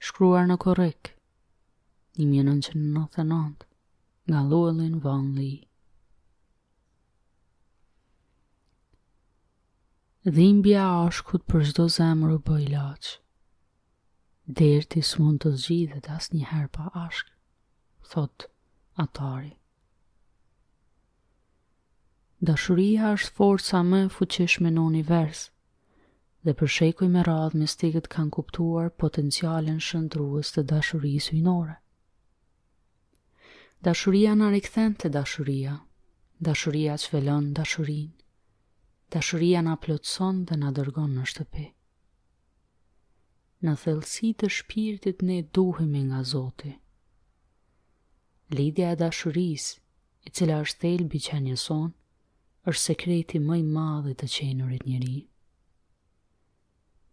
Shkruar në Korrik, 1999, nga Llewellyn Von Lee. Dhimbja e ashkut për çdo zemër u bë ilaç. Derti s'mund të zgjidhet asnjëherë pa ashk, thotë Atari. Dashuria është forca më e fuqishme në univers, dhe për shekuj me radhë mistikët kanë kuptuar potencialin shndërrues të dashurisë hyjnore. Dashuria na rikthen te dashuria, dashuria zhvelon dashurinë, dashuria na plotëson dhe na dërgon në shtëpi. Në thellësi të shpirtit ne duhemi nga Zoti. Lidhja e dashurisë e cila është thelbi i qenies sonë, është sekreti më i madh i të qenurit njeri.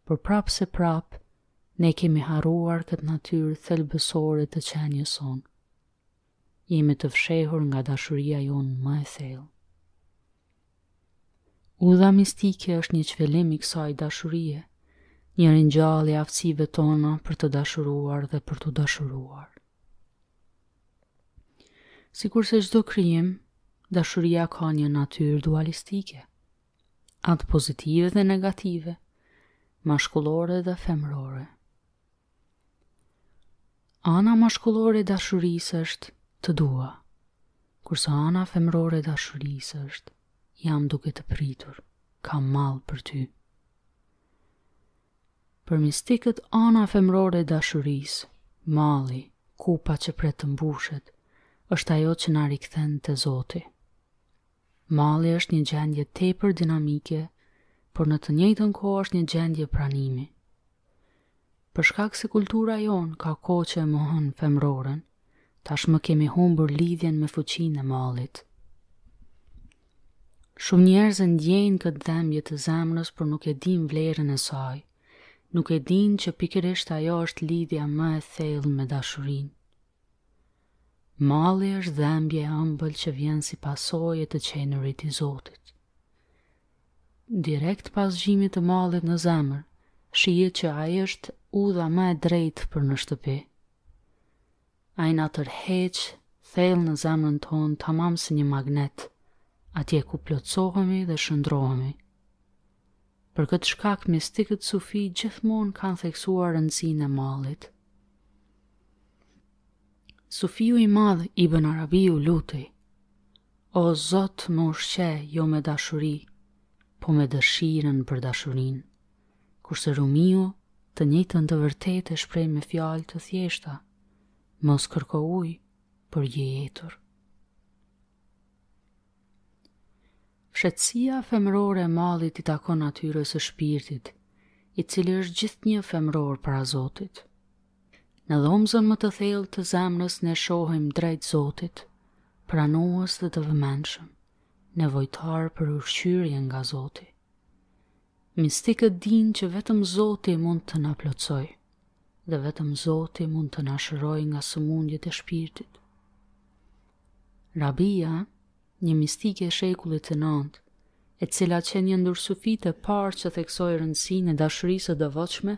Por prapë se prapë, ne kemi harruar këtë natyrë thelbësore të qenies sonë. Jemi të fshehur nga dashuria jonë më e thellë. Udha mistike është një zhvelim i kësaj dashurie, një ringjallje e aftësive tona për të dashuruar dhe për t'u dashuruar. Sikurse çdo krijim, dashuria ka një natyrë dualistike, atë pozitive dhe negative, mashkullore dhe femrore. Ana mashkullore e dashurisë është të dua, kurse ana femrore e dashurisë është jam duke të pritur, kam mall për ty. Për mistikët ana femrore e dashurisë, malli, kupa që pret të mbushet, është ajo që na rikthen te Zoti. Malli është një gjendje tepër dinamike, por në të njëjtën kohë është një gjendje pranimi. Për shkak se kultura jonë ka kohë që e mohon femroren, Tashmë kemi humbur lidhjen me fuqinë e mallit. Shumë njerëz e ndjejnë këtë dhembje të zemrës, por nuk e dinë vlerën e saj. Nuk e dinë që pikërisht ajo është lidhja më e thellë me dashurinë. Malli është dhembje e ëmbël që vjen si pasojë e të qenurit i Zotit. Direkt pas zgjimit të mallit në zemër, shihet që ai është udha më e drejtë për në shtëpi. Ai na tërheq thellë në zemrën tonë tamam si një magnet, atje ku plotësohemi dhe shndërrohemi. Për këtë shkak mistikët sufi gjithmonë kanë theksuar rëndësinë e mallit. Sufiu i madh Ibn Arabiu lutej: O Zot, më ushqe jo me dashuri, po me dëshirën për dashurinë. kurse Rumiu të njëjtën të vërtetë e shpreh me fjalë të thjeshta, mos kërko ujë për gjë jetur. Fshehtësia femërore e mallit i takon natyrës së shpirtit, i cili është gjithnjë femëror para Zotit. Në dhomëzën më të thellë të zemrës ne shikojmë drejt Zotit, pranues dhe të vëmendshëm, nevojtar për ushqyerje nga Zoti. Mistikët dinë që vetëm Zoti mund të na plotësojë dhe vetëm Zoti mund të na shërojë nga sëmundjet e shpirtit. Rabia, një mistike e shekullit të nëntë, e cila qe një ndër sufitë e parë që theksoi rëndësinë e dashurisë së devotshme,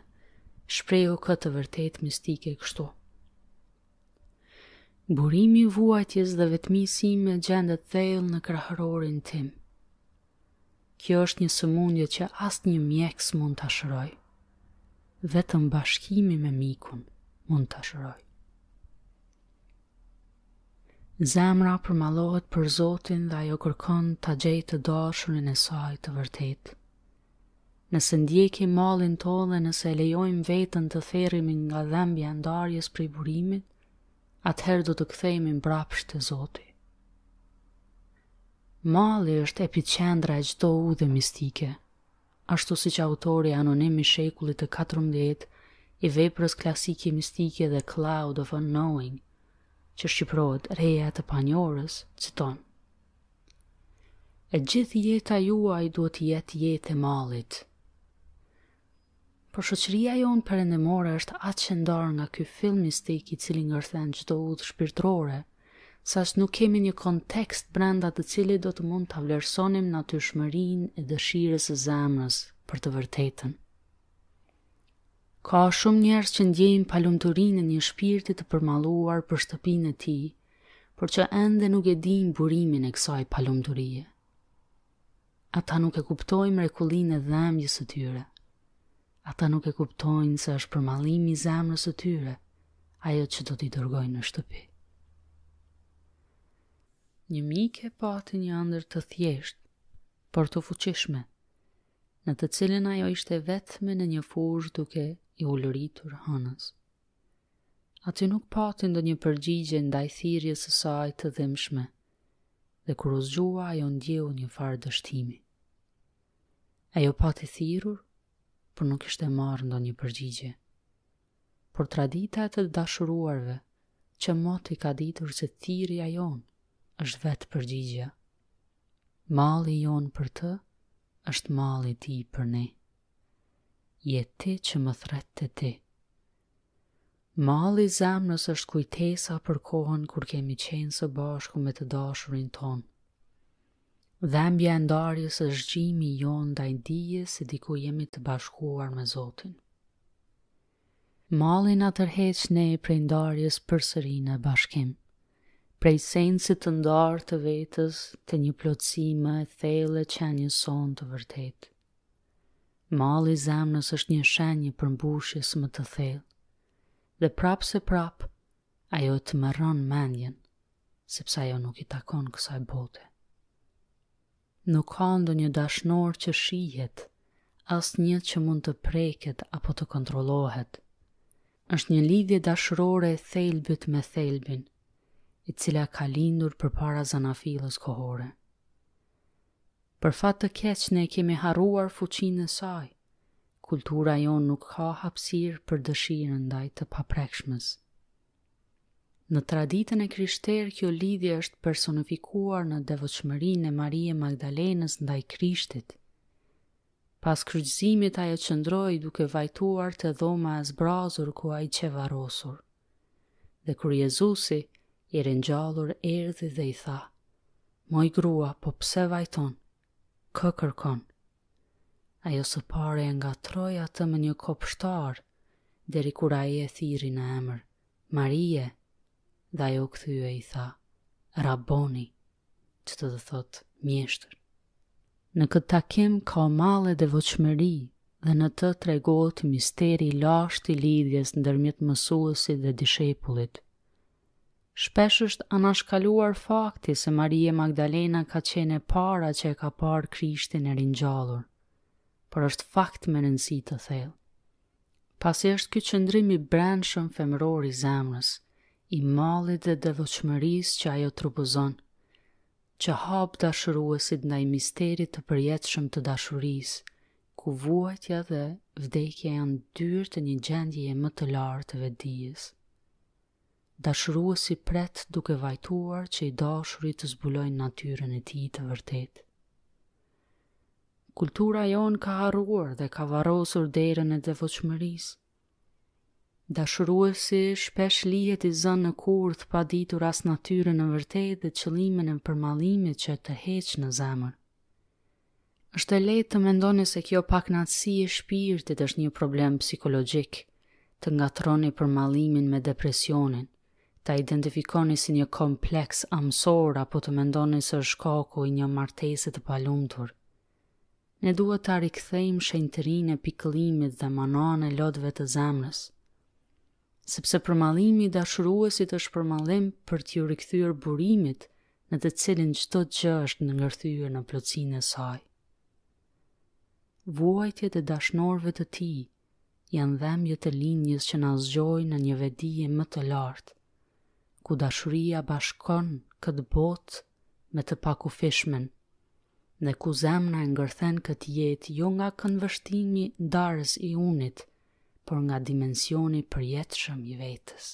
shprehu këtë të vërtetë mistike kështu. Burimi i vuajtjes dhe vetmisë sime gjendet thellë në kraharorin tim. Kjo është një sëmundje që asnjë mjek s'mund ta shërojë. Vetëm bashkimi me mikun mund ta shërojë. Zemra përmallohet për Zotin dhe ajo kërkon ta gjejë të dashurin e saj të vërtetë. Nëse ndjekim mallin tonë dhe nëse e lejojmë veten të theremi nga dhembja e ndarjes prej burimit, atëherë do të kthehemi mbrapsht te Zoti. Malli është epiqendra e çdo udhe mistike, ashtu siç autori anonim i shekullit të katërmbëdhjetë i veprës klasike mistike The Cloud of Unknowing, që shqipërohet Reja e të Panjohurës, citon. E gjithë jeta juaj duhet të jetë jetë e mallit. Por shoqëria jonë perëndimore është aq e ndarë nga ky fill mistik i cili ngërthen çdo udhë shpirtërore, saqë nuk kemi një kontekst brenda të cilit do të mund ta vlerësonim natyrshmërinë e dëshirës së zemrës për të vërtetën. Ka shumë njerëz që ndjejnë palumturinë e një shpirti të përmalluar për shtëpinë e tij, por që ende nuk e dinë burimin e kësaj palumturie. Ata nuk e kuptojnë mrekullinë e dhembjes së tyre. Ata nuk e kuptojnë se është përmallimi i zemrës së tyre ajo që do t'i dërgojnë në shtëpi. Një mike pati një ëndërr të thjeshtë, por të fuqishme, në të cilën ajo ishte e vetme në një fushë duke i ulëritur hënës. Aty nuk pati ndonjë përgjigje ndaj thirrjes së saj të dhimbshme dhe kur u zgjua ajo ndjeu një farë dështimi. Ajo pati thirrur, por nuk ishte marrë ndonjë përgjigje. Por tradita e të dashuruarve qëmoti ka ditur se thirrja jonë është vetë përgjigja. Malli jonë për të është malli i tij për ne. Je ti që më thërret te ti. Malli i zemrës është kujtesa për kohën kur kemi qenë së bashku me të dashurin tonë. Dhembja e ndarjes është zgjimi jonë ndaj dijes se diku jemi të bashkuar me Zotin. Malli na tërheq ne prej ndarjes përsëri në bashkim. Prej sensit të ndarë të vetes te një plotësi më e thellë e qenies sonë të vërtetë. Malli i zemrës është një shenjë e përmbushjes më të thellë. Dhe prapë se prapë, ajo e tmerron mendjen, sepse ajo nuk i takon kësaj bote. Nuk ka ndonjë dashnor që shihet, asnjë që mund të preket apo të kontrollohet. Është një lidhje dashurore e thelbit me thelbin, e cila ka lindur përpara zanafillës kohore. Për fat të keq ne kemi harruar fuqinë e saj. Kultura jonë nuk ka hapësirë për dëshirën ndaj të paprekshmes. Në traditën e krishterë kjo lidhje është personifikuar në devotshmërinë e Marie Magdalenës ndaj Krishtit. Pas kryqëzimit ajo qëndroi duke vajtuar te dhoma e zbrazur ku ai qe varrosur. Dhe kur Jezusi, i ringjallur erdhi dhe i tha, Moj grua, po pse vajton? Kë kërkon? Ajo së pari e ngatërroi atë me një kopshtar, deri kur ai e thirri në emër, Marie! Dhe ajo u kthye e i tha, Raboni, që do të thotë, mjeshtër. Në këtë takim ka mall e devotshmëri dhe në të tregohet misteri i lashtë i lidhjes ndërmjet mësuesit dhe dishepullit. Shpesh është anashkaluar fakti se Marie Magdalena ka qenë e para që e ka parë Krishtin e ringjallur, por është fakt me rëndësi të thellë. Pasi është ky qëndrim i brendshëm femëror i zemrës, i mallit dhe devotshmërisë që ajo trupëzon, që hap dashuruesin ndaj misterit të përjetshëm të dashurisë, ku vuajtja dhe vdekja janë dyer të një gjendjeje më të lartë të vetëdijes. Dashuruesi pret duke vajtuar që i dashuri të zbulojë natyrën e tij të vërtetë. Kultura jonë ka harruar dhe ka varrosur derën e devotshmërisë. Dashuruesi shpesh lihet i zënë në kurth pa ditur as natyrën e vërtetë dhe qëllimin e përmallimit që të heq në zemër. Është e lehtë të mendoni se kjo pakënaqësi e shpirtit është një problem psikologjik, të ngatërroni përmallimin me depresionin, ta identifikoni si një kompleks amësor apo të mendoni se është shkaku i një martese të palumtur. Ne duhet të rikthejmë shenjtërinë e pikëllimit dhe mananë e lotëve të zemrës. Sepse përmallimi i dashuruesit është përmallim për t'iu rikthyer burimit në të cilin çdo gjë është ngërthyer në plotësinë e saj. Vuajtjet e dashnorëve të tij janë dhembje të lindjes që na zgjojnë në një vetëdije më të lartë, ku dashuria bashkon këtë botë me të pakufishmen, dhe ku zemra e ngërthen këtë jetë jo nga këndvështrimi ndarës i unit, por nga dimensioni i përjetshëm i vetes.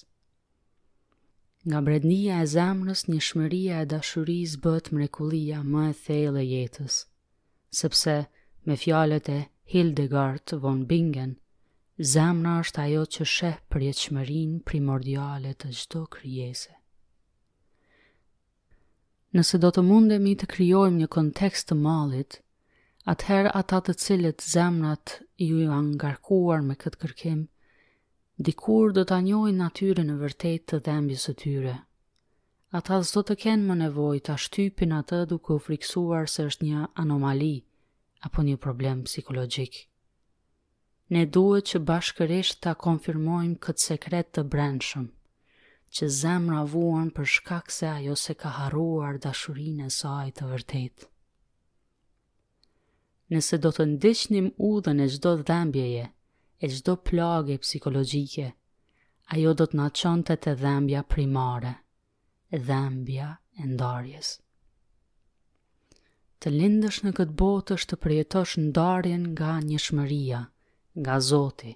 Nga brendia e zemrës njëshmëria e dashurisë bëhet mrekullia më e thellë e jetës, sepse me fjalët e Hildegard von Bingen, zemra është ajo që sheh përjetshmërinë primordiale të çdo krijese. Nëse do të mundemi të krijojmë një kontekst të mallit, atëherë ata të cilët zemrat iu janë ngarkuar me këtë kërkim, dikur do ta njohin natyrën e vërtetë të dhembjes së tyre. Ata s'do të kenë më nevojë ta shtypin atë duke u frikësuar se është një anomali apo një problem psikologjik. Ne duhet që bashkërisht ta konfirmojmë këtë sekret të brendshëm, që zemra vuan për shkak se ajo s'e ka harruar dashurinë e saj të vërtetë. Nëse do të ndiqnim udhën e çdo dhembjeje, e çdo plage psikologjike, ajo do të na çonte te dhembja primare, dhembja e ndarjes. Të lindësh në këtë botë është të përjetosh ndarjen nga njëshmëria, nga zoti,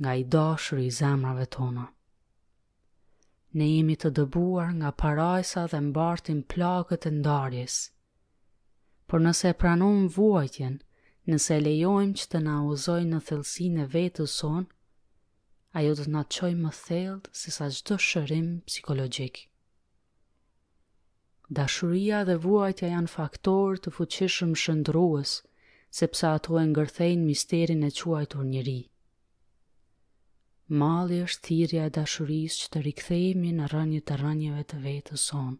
nga i dashuri i zemrave tona. Ne jemi të dëbuar nga parajsa dhe mbartim plagët e ndarjes. Por nëse e pranojmë vuajtjen, nëse e lejojmë që të na udhëzojë në thellësinë e vetes sonë, ajo do të na çojë më thellë se sa çdo shërim psikologjik. Dashuria dhe vuajtja janë faktorë të fuqishëm shëndërrues, sepse ato e ngërthejnë misterin e quajtur njeri. Malli është thirrja e dashurisë që të rikthehemi në rrënjët e rrënjëve të vetes sonë,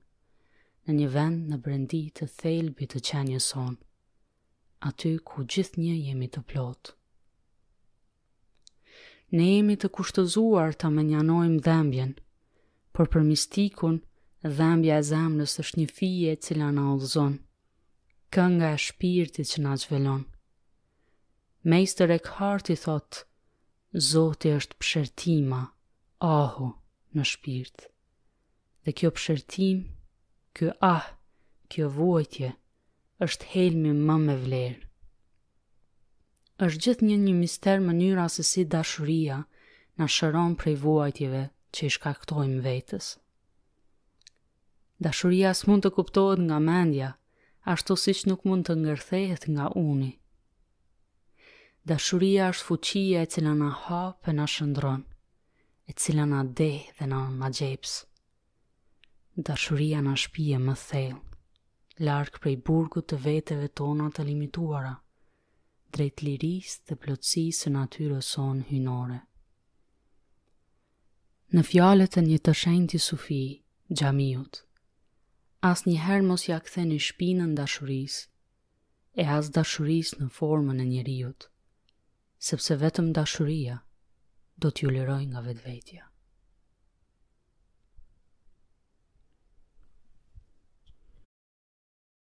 në një vend në brendi të thelbit të qenies sonë, aty ku gjithnjë jemi të plotë. Ne jemi të kushtëzuar ta mënjanojmë dhembjen, por për mistikun, dhembja e zemrës është një fije e cila na udhëzon, kënga e shpirtit që na zhvelon. Meister Eckharti thotë, Zoti është psherëtima, ahu, në shpirt. Dhe kjo psherëtimë, ky ah, kjo vuajtje, është helmi më me vlerë. Është gjithnjë një mister mënyra se si dashuria na shëron prej vuajtjeve që i shkaktojmë vetes. Dashuria s'mund të kuptohet nga mendja, ashtu siç nuk mund të ngërthehet nga uni. Dashuria është fuqia e cila na hap e na shndërron, e cila na deh dhe na magjeps. Dashuria na shpie më thellë, larg prej burgut të veteve tona të limituara, drejt lirisë dhe plotësisë së natyrës sonë hyjnore. Në fjalët e një të shenjti sufi, Xhamiut, asnjëherë mos ia ktheni shpinën dashurisë, e as dashurisë në formën e njeriut, sepse vetëm dashuria do t'ju lirojë nga vetvetja.